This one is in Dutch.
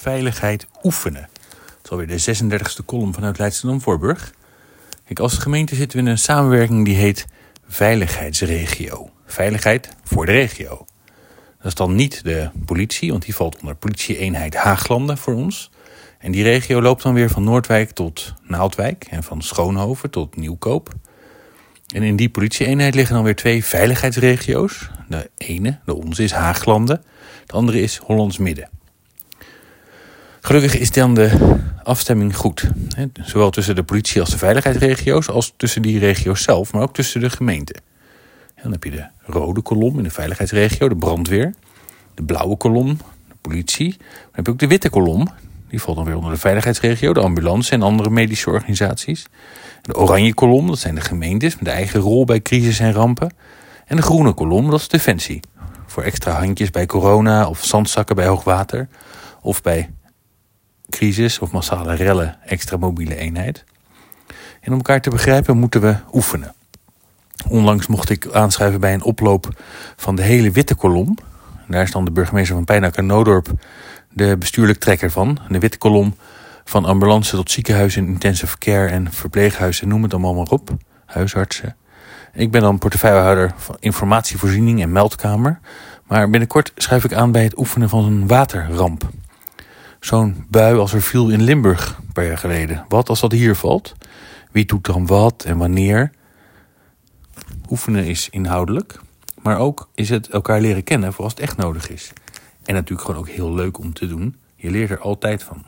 veiligheid oefenen. Het is alweer de 36e column vanuit Leidschendam-Voorburg. Als gemeente zitten we in een samenwerking die heet Veiligheidsregio. Veiligheid voor de regio. Dat is dan niet de politie, want die valt onder politie-eenheid Haaglanden voor ons. En die regio loopt dan weer van Noordwijk tot Naaldwijk en van Schoonhoven tot Nieuwkoop. En in die politie-eenheid liggen dan weer twee veiligheidsregio's. De ene, de onze, is Haaglanden. De andere is Hollands Midden. Gelukkig is dan de afstemming goed. Zowel tussen de politie als de veiligheidsregio's, als tussen die regio's zelf, maar ook tussen de gemeenten. dan heb je de rode kolom in de veiligheidsregio, de brandweer. De blauwe kolom, de politie. Dan heb je ook de witte kolom, die valt dan weer onder de veiligheidsregio, de ambulance en andere medische organisaties. De oranje kolom, dat zijn de gemeentes met de eigen rol bij crisis en rampen. En de groene kolom, dat is defensie. Voor extra handjes bij corona of zandzakken bij hoogwater. Of bij crisis of massale rellen extra mobiele eenheid. En om elkaar te begrijpen moeten we oefenen. Onlangs mocht ik aanschrijven bij een oploop van de hele witte kolom. Daar is dan de burgemeester van Pijnack en Noodorp de bestuurlijk trekker van. De witte kolom van ambulance tot ziekenhuizen, intensive care en verpleeghuizen, noem het allemaal maar op. Huisartsen. Ik ben dan portefeuillehouder van informatievoorziening en meldkamer. Maar binnenkort schrijf ik aan bij het oefenen van een waterramp. Zo'n bui als er viel in Limburg een paar jaar geleden. Wat als dat hier valt? Wie doet dan wat en wanneer? Oefenen is inhoudelijk, maar ook is het elkaar leren kennen voor als het echt nodig is. En natuurlijk gewoon ook heel leuk om te doen. Je leert er altijd van.